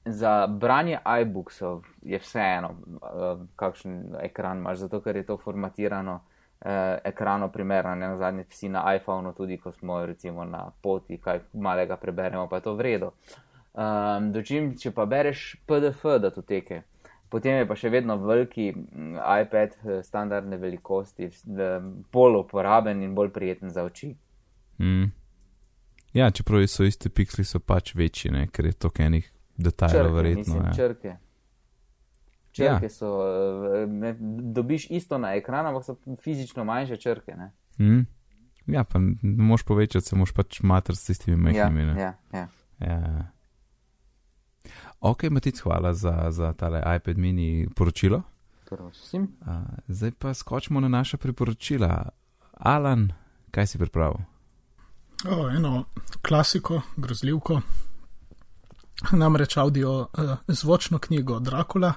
za branje iBooksov je vseeno, uh, kakšen ekran imaš, zato ker je to formatirano uh, ekrano primerno, ne na zadnje vsi na iPhonu, tudi ko smo recimo na poti, kaj malega preberemo, pa je to vredno. Um, dočim, če pa bereš PDF datoteke, potem je pa še vedno veliki mm, iPad standardne velikosti, bolj uporaben in bolj prijeten za oči. Mm. Ja, čeprav so isti pikseli, so pač večji, ne? ker je to enih detajlov, verjetno. Mislim, ja. črke. Črke ja. so, ne, dobiš isto na ekranu, ampak so fizično manjše črke. Ne? Mm. Ja, pa ne moš povečati, se moš pač mater s tistimi majhnimi. Ja, ja, ja. ja. Ok, Matic, hvala za, za tale iPad mini poročilo. Prosim. Uh, zdaj pa skočimo na naša priporočila. Alan, kaj si pripravil? O, eno klasiko, grozljivko, namreč audio uh, zvočno knjigo Dracula,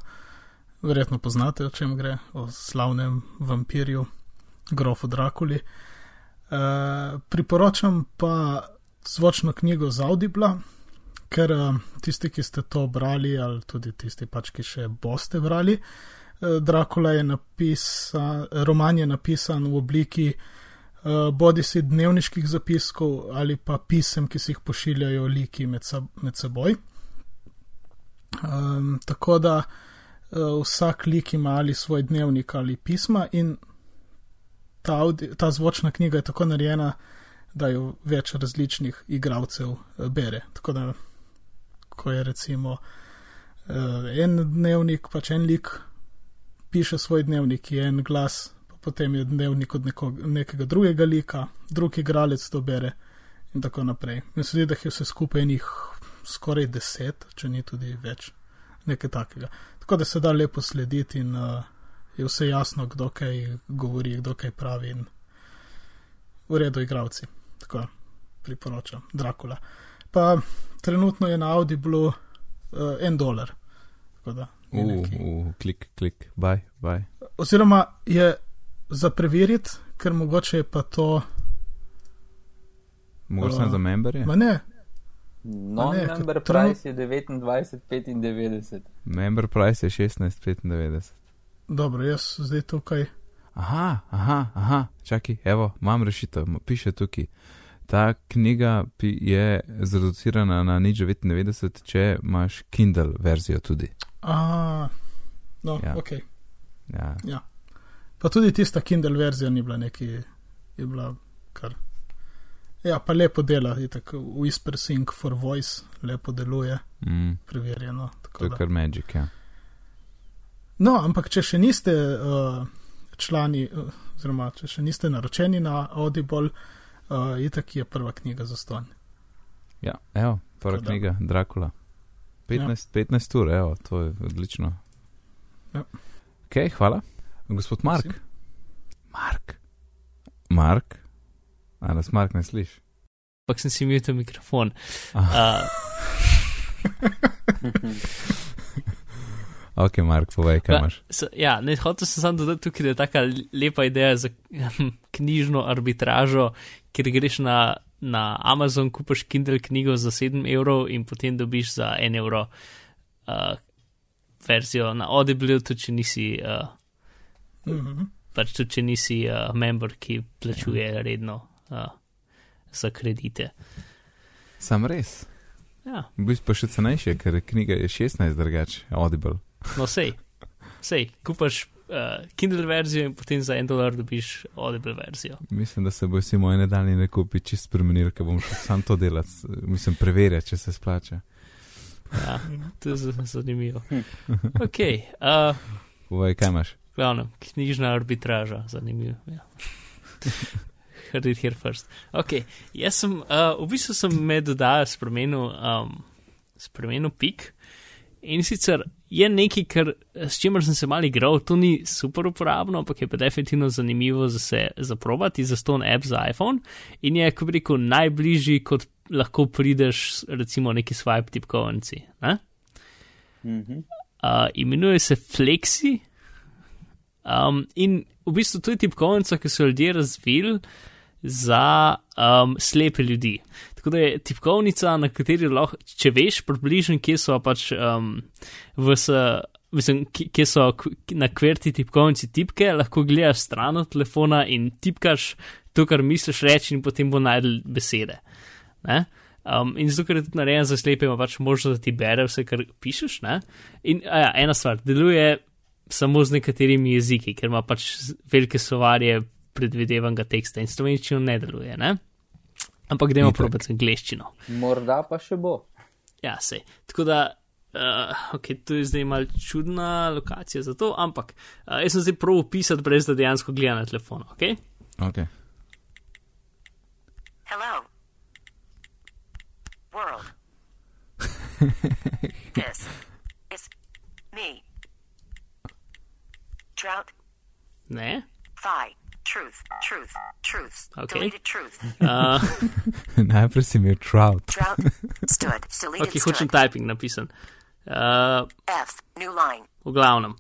verjetno poznate, o čem gre, o slavnem vampirju, grofu Drakuli. Uh, priporočam pa zvočno knjigo z Audibla, ker uh, tisti, ki ste to brali, ali tudi tisti, pač, ki še boste brali, uh, Dracula je napisan, roman je napisan v obliki uh, bodi si dnevniških zapiskov ali pa pisem, ki si jih pošiljajo liki med, sab med seboj. Um, tako da uh, vsak lik ima ali svoj dnevnik ali pisma, in ta, audi, ta zvočna knjiga je tako narejena, da jo več različnih igralcev uh, bere. Tako da, ko je recimo uh, en dnevnik, pač en lik piše svoj dnevnik, je en glas, potem je dnevnik od neko, nekega drugega lika, drugi igralec to bere in tako naprej. Mislim, da je vse skupaj njih skoraj deset, če ni tudi več, nekaj takega. Tako da se da lepo slediti in uh, je vse jasno, kdo kaj govori, kdo kaj pravi in v redu igravci. Tako priporočam, Dracula. Pa trenutno je na Audiblu uh, en dolar. Da, uh, uh, klik, klik, baj, baj. Oziroma je za preveriti, ker mogoče je pa to. Mogoče uh, za memberje? Ne. Non-member price je 29,95. Member price je 16,95. Dobro, jaz zdaj tukaj. Aha, aha, aha, čakaj, evo, imam rešitev, piše tukaj. Ta knjiga je zreducirana na nič 99, če imaš Kindle verzijo tudi. A, no, Ja. ok. Ja. Ja. Pa tudi tista Kindle verzija ni bila neki, je bila kar. Ja, pa lepo dela, tako Whisper Sync for Voice, lepo deluje, Mm, preverjeno. to je da. kar magic, ja. No, ampak če še niste uh, člani, uh, oziroma če še niste naročeni na Audible, uh, itak je prva knjiga za ston. Ja, evo, prva Tako da. knjiga, Dracula. 15, ja. 15 ur, evo, to je odlično. Ja. Ok, hvala. Gospod Mark. Prosim. Mark. Mark. A nas Mark ne sliši? Ampak sem si imel ta mikrofon. Ah. Uh, (laughs) Ok, Mark, povej, kaj imaš. so, ja, ne hotel sem samo dodati tukaj, da je taka lepa ideja za knjižno arbitražo, kjer greš na, na Amazon, kupaš Kindle knjigo za 7 evrov in potem dobiš za 1 evro uh, verzijo na Audible, tudi če nisi, uh, Mhm. pač tudi če nisi uh, member, ki plačuje redno uh, za kredite. Sam res. Ja, V bistvu pa še cenejše, ker knjiga je 16 drugače, Audible. no sej, sej, kupaš uh, Kindle verzijo in potem za 1 dolar dobiš Audible verzijo. Mislim, da se bo vsi moji nedaljni nakupi čist spremenili, ker bom šel sam to delati. Mislim, preverjati, če se splača. Ja, to je zanimivo. Ok, uh, Povej, kaj imaš. glavno, knjižna arbitraža, zanimivo. Ja. Heard it here first. Ok, jaz sem, uh, v bistvu sem med dodajo spremenil um, spremenil pik. In sicer je nekaj, kar, s čimer sem se mal igral, to ni super uporabno, ampak je pa definitivno zanimivo za se zaprobati za ston app za iPhone in je, ko bi rekel, najbližji, kot lahko prideš, recimo, neki swipe tipkovnici. Mhm. Uh, imenuje se Flexi. Um, in v bistvu to je tipkovnica, ki so ljudje razvili za um, slepe ljudi. Tako da je tipkovnica, na kateri lahko, če veš, približno, kje so pač um, v s. Mislim, kje so na kverti tipkovnici tipke, lahko gledaš stran od telefona in tipkaš to, kar misliš reči, in potem bo najdel besede. Um, in zato, ker je tudi narejen za slepe, ima pač možnost, da ti bere vse, kar pišeš. Ne? In ja, ena stvar, deluje samo z nekaterimi jeziki, ker ima pač velike slovarje predvidevanega teksta in slovenščino ne deluje. Ne? Ampak gremo probati z angliščino. Morda pa še bo. Ja, se. Tako da, uh, ok, to je zdaj mal čudna lokacija za to, ampak uh, jaz sem zdaj prav upisati, brez da dejansko gledam na telefonu. Okay? Okay. Hello. World. (laughs) this is me. Drought. Ne. Phi. Truth. Truth. Truth. Okay. Deleted truth. Uh, (laughs) (laughs) Najprej si imel trout. Drought. (laughs) Stood. Deleted ok, hočem typing napisan. Uh, F. New line. v glavnem.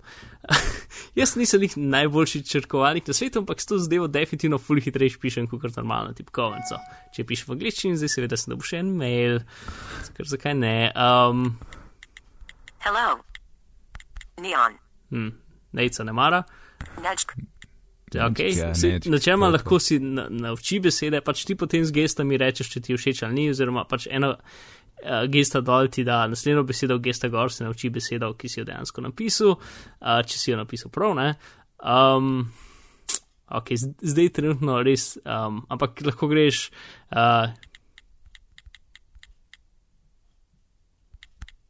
Jaz nisem nek najboljši črkovalnik na svetu, ampak s to zadevo definitivno ful hitrejši pišem kot normalno tipkovnico. Če pišem v angliščini, zdaj seveda sem dobil še en mail, ker zakaj ne. Um, Hello. Neon. hm, Nejca ne mara. Nudge. Okay. Ja, neč, načeloma lahko si na, nauči besede, pač ti potem z gestami rečeš, če ti všeč ali ni, oziroma pač ena uh, gesta dol ti da naslednjo besedo, gesta gor se nauči besedo, ki si jo dejansko napisal, uh, če si jo napisal prav, ne. Um, ok, zdaj trenutno res, um, ampak lahko greš. Uh,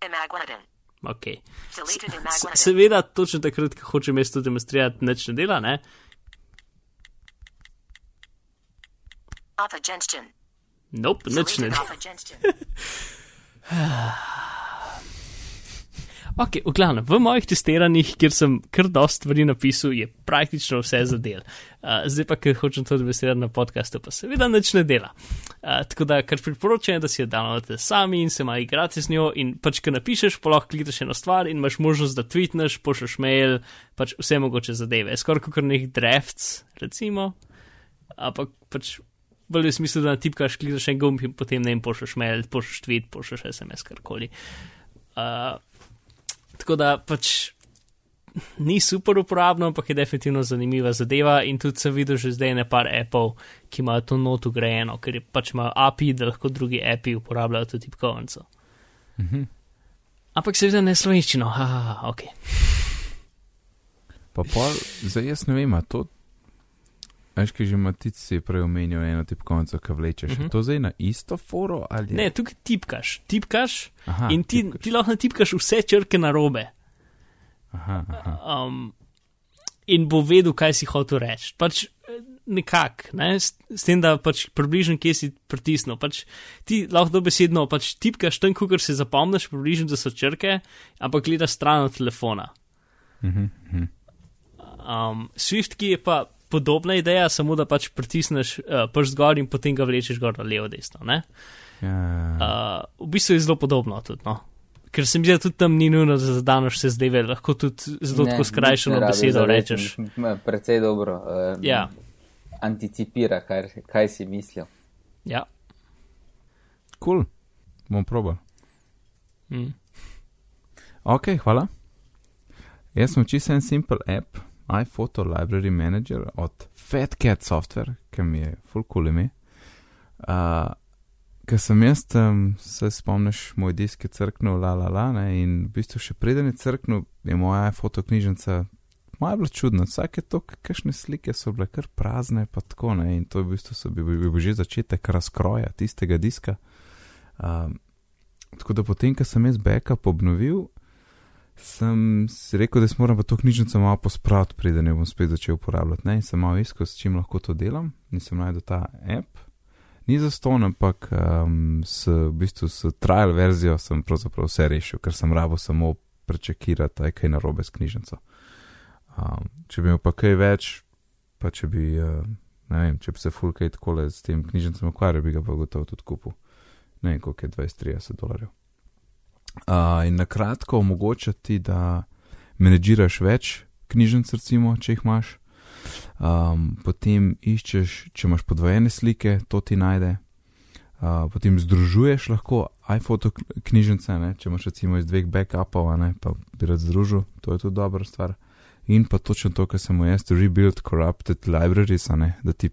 Imagladin. ok. Deleted S- Imagladin. Seveda, točno takrat, ko hočem jaz to demonstrirati, nič ne dela, ne. Alpha Genshin. Nope, nič ne. (laughs) Ok, v glavnem, v mojih testiranjih, kjer sem kar dost stvari napisal, je praktično vse za del. Uh, zdaj pa, ker hočem to investirati na podkastu, pa seveda nič ne dela. Uh, tako da, kar priporočam, je, da si jo downloadite sami in se malo igrate z njo. In pač, ko napišeš, pa lahko klikneš eno stvar in imaš možnost, da tweetneš, pošleš mail, pač vse mogoče zadeve. Skoraj kot nek drafts, recimo. Ampak pač. Bolj je smisel, da natipkaš, klikneš en gumb in potem ne vem, pošleš mail, pošleš tweet, pošleš SMS, karkoli. Uh, Tako da pač ni super uporabno, ampak je definitivno zanimiva zadeva. In tudi sem videl že zdaj nekaj Apple, ki imajo to noto grejeno, ker je pač imajo API, da lahko drugi API uporabljajo to tipkovnico. Mhm. Ampak seveda ne slovenščino, haha, ok. Pa pol, zdaj jaz ne vem, to. Veš, ki že Matic si je prej omenil eno tipkovnico, ki vlečeš. Mhm. Uh -huh. To zdaj na isto foro ali je? Ne, tukaj tipkaš, tipkaš Aha, in ti, tipkaš. ti lahko tipkaš vse črke na robe. Aha, aha. um, in bo vedel, kaj si hotel reči. Pač eh, nekako, ne? s, s tem, da pač približno kje si pritisnil. Pač ti lahko dobesedno pač tipkaš tam, kar se zapomniš, približno, da so črke, ampak gledaš stran od telefona. Mhm, mhm. Um, Swift, ki je pa podobna ideja, samo da pač pritisneš uh, prst gor in potem ga vlečeš gor na levo, desno. ne. Ja, Uh, v bistvu je zelo podobno tudi. No? Ker se mi zdi, da tudi tam ni nujno, da zadanaš vse zdaj, lahko tudi zelo Ne, tako skrajšano besedo rečeš. m, Precej dobro. Uh, Ja. Anticipira, kaj, kaj si mislil. Ja. kul, cool. bom probal. Mm. Ok, hvala. Jaz sem čisto en simpel app, iPhoto Library Manager od Fat Cat Software, ki mi je full cool ime. Uh, Ker sem jaz, um, se spomniš, moj disk je crknil, la la la, ne, in v bistvu še preden je crknil, je moja iPhoto knjižnica malo bila čudna. Vsake to, kakšne slike so bile kar prazne, pa tako ne, in to je v bistvu so bi, bi, bi že začetek razkroja tistega diska. Um, tako da potem, ko sem jaz backup obnovil, sem si rekel, da si moram pa to knjižnico malo pospraviti, preden jo bom spet začel uporabljati. Ne? In sem malo iskal, s čim lahko to delam, nisem najdel ta app, Ni za ston, ampak um, s, v bistvu s trial verzijo sem pravzaprav vse rešil, ker sem rabo samo prečekirati, aj kaj narobe s knjižnico. Um, če bi imel pa kaj več, pa če bi, uh, ne vem, če bi se full kaj takole s tem knjižnicam ukvarjal, bi ga pa gotovo tudi kupil. Ne vem, koliko je 20-30 dolarjev. Uh, in na kratko omogoča ti, da menedžiraš več knjižnic, recimo, če jih imaš. Um, potem iščeš, če imaš podvojene slike, to ti najde. Uh, potem združuješ lahko iPhoto knjižnice, ne? če imaš recimo iz dveh backupov, ne? pa bi rad združil, to je tudi dobra stvar. In pa točno to, kar sem mu jaz, rebuild corrupted libraries, da ti,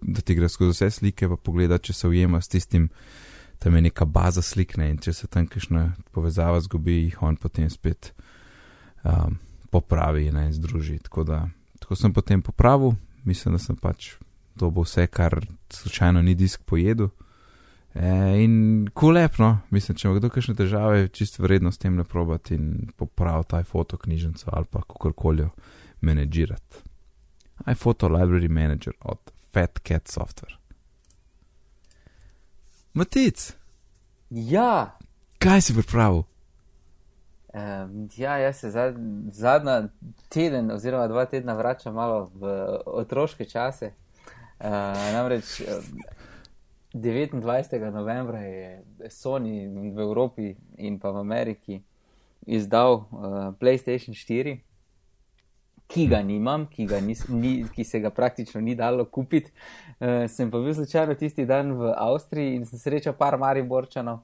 da ti gre skozi vse slike, pa pogleda, če se ujema s tistim, tam je neka baza slik, ne? in če se tam kakšna povezava zgubi, jih on potem spet um, popravi ne? in združi. Tako da tako sem potem popravil, mislim, da sem pač dobil vse, kar slučajno ni disk pojedel. E, in kulepno, mislim, če ima kdo kakšne težave, čisto vredno s tem ne probati in popraviti taj foto knjižnico ali pa kakorkoli menedžirati. iPhoto Library Manager od Fat Cat Software. Matic, Ja, kaj si pripravil? um, ja jaz se zad, zadnja teden oziroma dva tedna vračam malo v otroške čase. Uh, namreč eh, 29. novembra je Sony v Evropi in pa v Ameriki izdal uh, PlayStation 4, ki ga nimam, ki, ga nis, ni, ki se ga praktično ni dalo kupiti. Uh, sem pa bil slučajno tisti dan v Avstriji in sem srečal par Mariborčanov,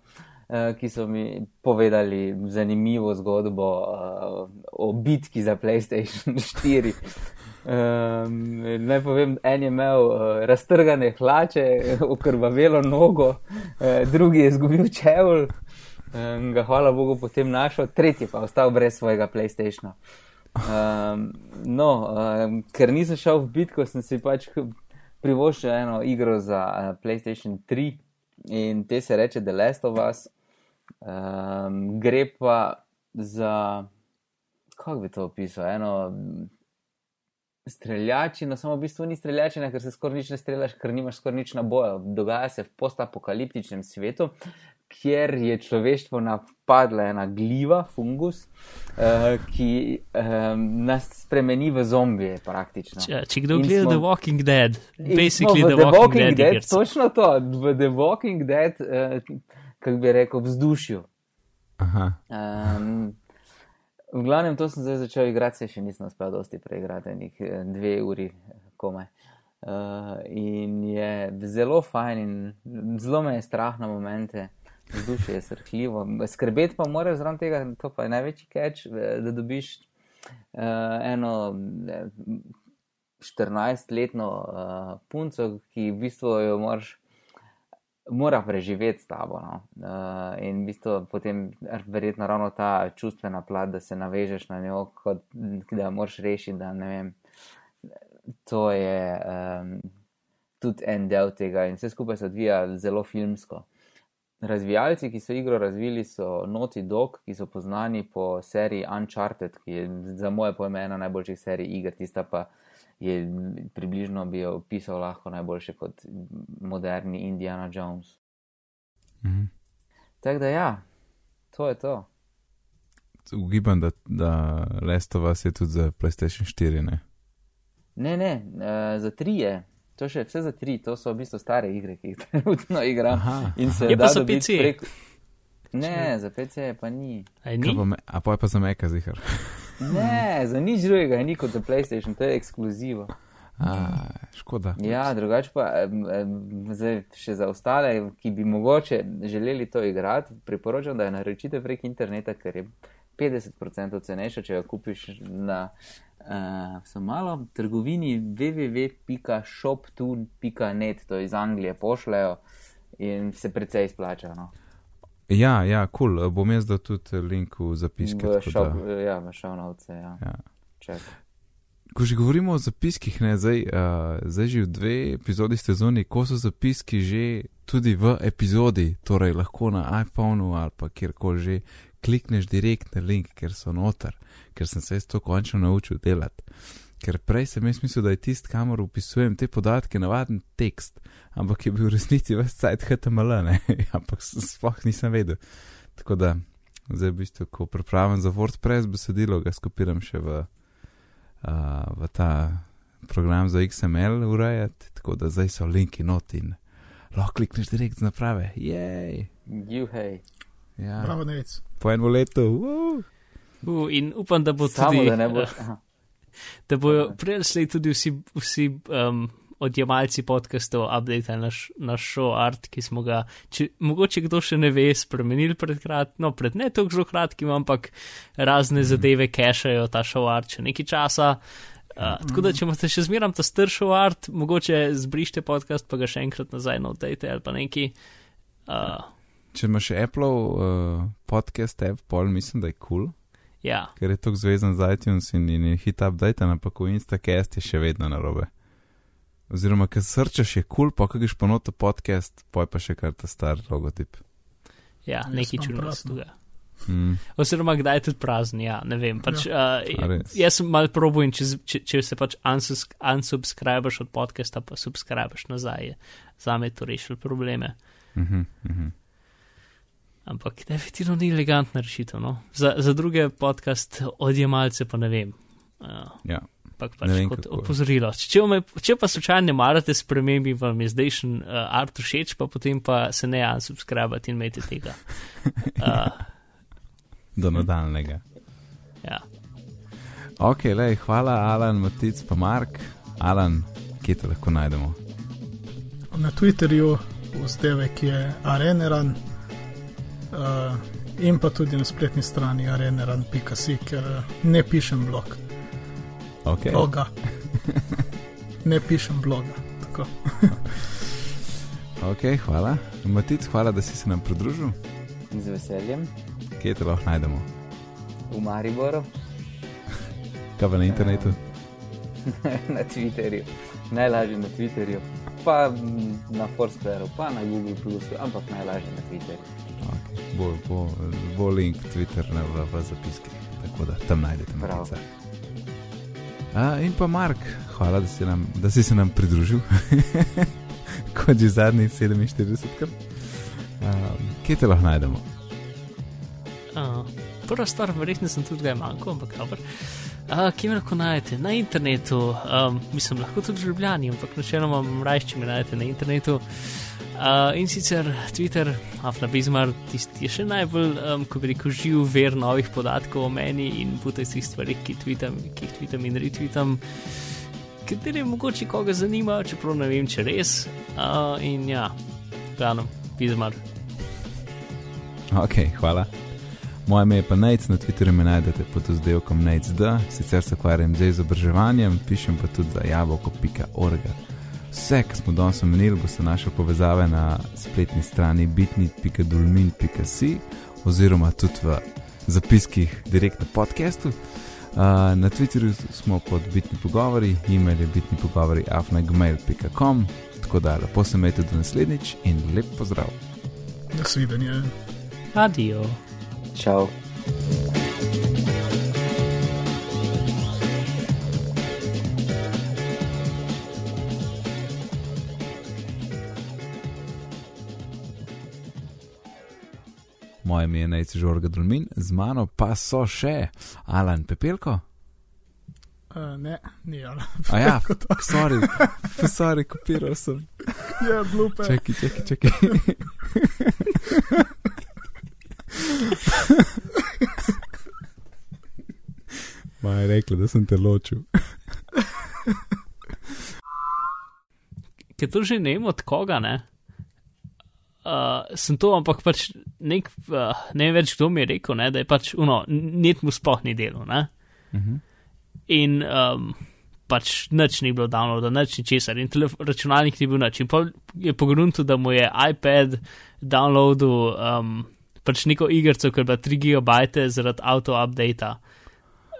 uh, ki so mi povedali zanimivo zgodbo uh, o bitki za PlayStation 4. Um, naj povem, en je imel uh, raztrgane hlače, (laughs) okrvavelo nogo, uh, drugi je izgubil čevl, um, ga hvala Bogu potem našel, tretji pa ostal brez svojega PlayStationa. Um, no, um, ker nisem šel v bitko, sem si pač privoščil eno igro za uh, PlayStation 3 in te se reče The Last of Us. Um, gre pa za, kako bi to opisal, eno streljačino, samo v bistvu ni streljačina, ker se skoraj nič ne streljaš, ker nimaš skoraj nič na boju. Dogaja se v postapokaliptičnem svetu, kjer je človeštvo napadla ena gljiva, fungus, uh, ki um, nas spremeni v zombije praktično. Če, če kdo In gleda smo- The Walking Dead, basically v The Walking, Dead. igrica. točno to, v The Walking Dead, uh, kako bi rekel, vzdušju. Aha, Um, v glavnem, to sem zdaj začel igrati, se še nisem uspel dosti preigrati, enih eh, dve uri komaj. Uh, in je zelo fajn, in zelo me je strah na momente, vzdušje je srhljivo. Skrbeti pa moraš zraven tega, to pa je največji catch, eh, da dobiš uh, eno eh, 14-letno uh, punco, ki v bistvu jo moraš mora preživeti s tabo. No. Uh, in v bistvu potem er, verjetno ravno ta čustvena plat, da se navežeš na njo, kot da jo moraš rešiti. Da, ne vem, to je um, tudi en del tega in vse skupaj se odvija zelo filmsko. Razvijalci, ki so igro razvili, so Naughty Dog, ki so poznani po seriji Uncharted, ki je za moje pojme ena najboljših serij iger, tista pa je približno bi jo opisal lahko najboljše kot moderni Indiana Jones. mhm. Tako da ja, to je to. ugibam, da, da Last of Us je tudi za PlayStation 4, ne? Ne, ne, uh, za tri je. To še vse za tri, to so v bistvu stare igre, ki jih (laughs) trenutno igram. Aha, In se Je pa da za PC. Prek... Ne, za PC pa ni. Kaj ni? pa me, a pa je pa za meka zihar. (laughs) Ne, za nič drugega ni kot za PlayStation, to je ekskluzivo. A, škoda. Ja, drugače pa zdaj še za ostale, ki bi mogoče želeli to igrati, priporočam, da jo naročite prek interneta, ker je 50% cenejša, če jo kupiš na uh, samo malo trgovini www.shoptune.net, to iz Anglije pošljajo in se precej izplača. No. Ja, ja, kul, cool. bom jaz dal tudi link v zapiske. V shop, da- ja, v šovnovce, ja. Ja. Čakaj. Ko že govorimo o zapiskih, ne, zdaj, uh, zdaj že v dve epizodi ste zunaj, ko so zapiski že tudi v epizodi, torej lahko na iPhonu ali pa kjerkoli že klikneš direkt na link, ker so noter, ker sem se jaz to končno naučil delati. Ker prej sem jaz mislil, da je tisti, kamor upisujem te podatke, navaden tekst, ampak je bil v resnici vse cajt HTML, ne, (laughs) ampak sploh nisem vedel. Tako da, zdaj v bistvu, ko pripravim za WordPress besedilo, ga skopiram še v, uh, v ta program za XML urejati, tako da zdaj so linki not in lahko klikneš direkt z naprave. Jej! Juhej. Ja, Bravo, nec. po enem letu. Uh. Uh, in upam, da bo Samo tudi. da ne boš. eh, da bojo prejeli tudi vsi, vsi um, odjemalci podcastov update naš, naš show art, ki smo ga, če, mogoče kdo še ne ve, spremenili pred kratkim, no pred ne tako zelo kratkim, ampak razne zadeve cachajo ta show art še nekaj časa. Uh, tako da, če imate še zmeram ta star show art, mogoče zbrište podcast, pa ga še enkrat nazaj notejte ali pa neki. Uh, Če imaš Apple uh, podcast app, pol mislim, da je kul, cool, ja, ker je tako zvezan z iTunes in, in je hit update, ampak v Instacast je še vedno narobe. Oziroma, ker srčeš je kul, cool, pa kaj greš pa noto podcast, poj pa še kar ta star logotip. ja, neki čudno prazno. stuga. Mm. Oziroma, kdaj je tudi prazen, ja, ne vem. Pač, A uh, jaz sem mal probo in če, z- če, če se pač unsubscribeš od podcasta, pa subscribeš nazaj, je za me to rešil probleme. Uh -huh, uh -huh. Ampak definitivno ni elegantna rešitev. No? Za, za druge podcast odjemalce pa ne vem. Uh, Ja. Ampak Ne pač vem, kot kako. opozorilo. Če, če, me, če pa slučajno marate spremembi, vam je zdaj še uh, art všeč, pa potem pa se ne unsubscribati in imejte tega. (laughs) Uh, Do nadaljnega. ja. Ok, lej, hvala, Alan, Matic, pa Mark. Alan, kje te lahko najdemo? Na Twitterju vzdevek je areneran uh, in pa tudi na spletni strani areneran.si, ker uh, ne pišem blog, Okay. bloga. ne pišem bloga. Tako. (laughs) ok, hvala. Matic, hvala, da si se nam pridružil. Z veseljem. Kje te lahko najdemo? V Mariboru, (laughs) Kaj pa na internetu? (laughs) na Twitterju. Najlažje na Twitterju, pa mm, na Foursquareu, pa na Google, ampak najlažje na Twitterju. Bo, bo, bo link Twitter ne, v, v zapiskih, tako da tam najdete Prav. Matica. A, in pa Mark, hvala, da si, nam, da si se nam pridružil, (laughs) kot že zadnjih 47 krat. Um, kje te lahko najdemo? Uh, prva stvar, verjetno sem tudi ga manjkal, ampak dobro. Uh, kje me lahko najdete? Na internetu, um, mislim, lahko tudi v Ljubljani, ampak načeloma raje, če me najdete na internetu. Uh, in sicer Twitter, Afna Bizmar, tisti je še najbolj, um, ko bi rekel, živ ver novih podatkov o meni in putajskih stvarih, ki, tweetam, ki jih tweetam in retweetam, kateri mogoče koga zanima, čeprav ne vem, če res. Uh, in ja, glavno, Bizmar. Ok, hvala. Moje ime je pa Nec, na Twitterju me najdete pod oddelkom NecD, sicer se ukvarjam z izobraževanjem, pišem pa tudi za jabolko.org. Vse, kar smo danes omenili, boste našli povezave na spletni strani bitnit.dulmin.si oziroma tudi v zapiskih direkt na podkastu. Uh, na Twitterju smo pod bitni pogovori, e-mail je bitni pogovori afnagmail.com, tako da lepo se imejte do naslednjič in lep pozdrav. Nasvidenje. Adijo. Čau. Moje ime je Najci Žorga Dulmin, z mano pa so še Alan Pepelko. Uh, ne, ni ali. A ja, sorry, sorry, kopiral sem. Je blupe. Čakaj, čakaj, čakaj. (laughs) Ma je rekla, da sem te ločil. Ker to že ne vem od koga, ne. Uh, sem to, ampak pač nek, uh, ne vem več, kdo mi je rekel, ne, da je pač uno, net mu sploh ni delo. Ne? Mhm. In um, pač nič ni bilo downloada, nič ni česar, in računalnik ni bil nič. In pa je pogrunto, da mu je iPad downloadil um, pač neko igrico, ker je bila 3 GB zaradi auto-updata.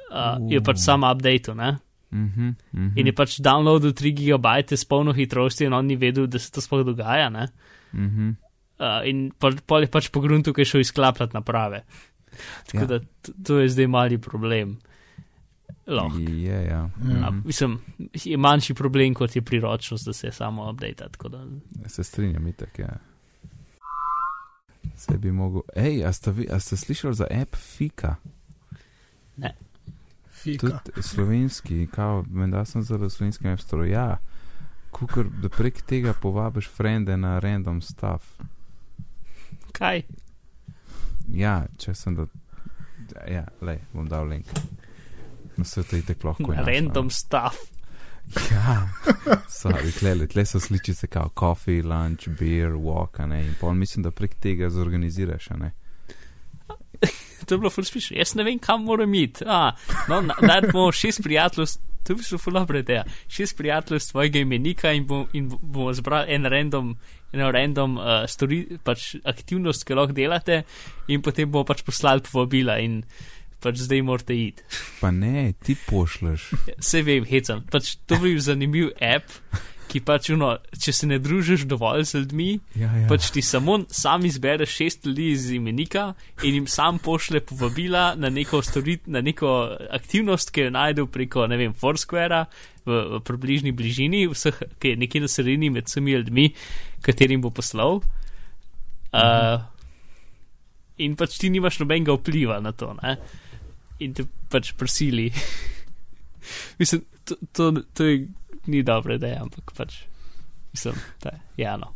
Uh, je pač sam update, ne. Mhm, mhm. In je pač downloadil 3 GB s polno hitrosti, in on ni vedel, da se to sploh dogaja. Ne? Mhm. Uh, in pol, pol je pač po gruntu, ki je šel izklapljati naprave. Tako Ja. ja. da to je zdaj mali problem. lahko. Je, ja. A, Mhm. mislim, je manjši problem kot je priročnost, da se samo update. Da, Se strinjam, itak, ja. Se bi mogel. Ej, a ste, vi, a ste slišali za app Fika? Fika. Tudi slovenski, kao, menda sem zelo slovenskem app store. Ja, kukor, da prek tega povabiš frende na random stuff. kaj? Ja, če sem da. Ja, le, bom dal link. Na svetu je tako lahko. Random stuff. Ja, sorry, tle, tle so sličice kao coffee, lunch, beer, walk, ne. In pol mislim, da prek tega zorganiziraš, ne. (laughs) To je bilo ful smišno. Jaz ne vem, kam moram iti. A, no, na- najprej bomo šest prijateljev, to bi šlo ful dobro ideja. Šest prijateljev z tvojega imenika in, bom, in bomo zbrali en random, eno random uh, stori, pač aktivnost, ki jo lahko delate, in potem bomo pač poslali povabila in pač zdaj morate iti. Pa ne, ti pošleš. (laughs) Vse vem, hecam. Pač to bi bil zanimiv app, ki pač, uno, če se ne družiš dovolj z ljudmi, Ja, ja. pač ti samo sam izbereš šest ljudi iz imenika in jim sam pošle povabila na neko, storit, na neko aktivnost, ki jo najdel preko, ne vem, Foursquarea v, v približni bližini, vseh, ki je nekje na sredini med vsemi ljudmi, katerim bo poslal. Uh, in pač ti nimaš nobenega vpliva na to, ne? In te pač prisili. (laughs) Mislim, to, to, to je, ni dobra ideja, ampak pač, mislim, da je, ja, no.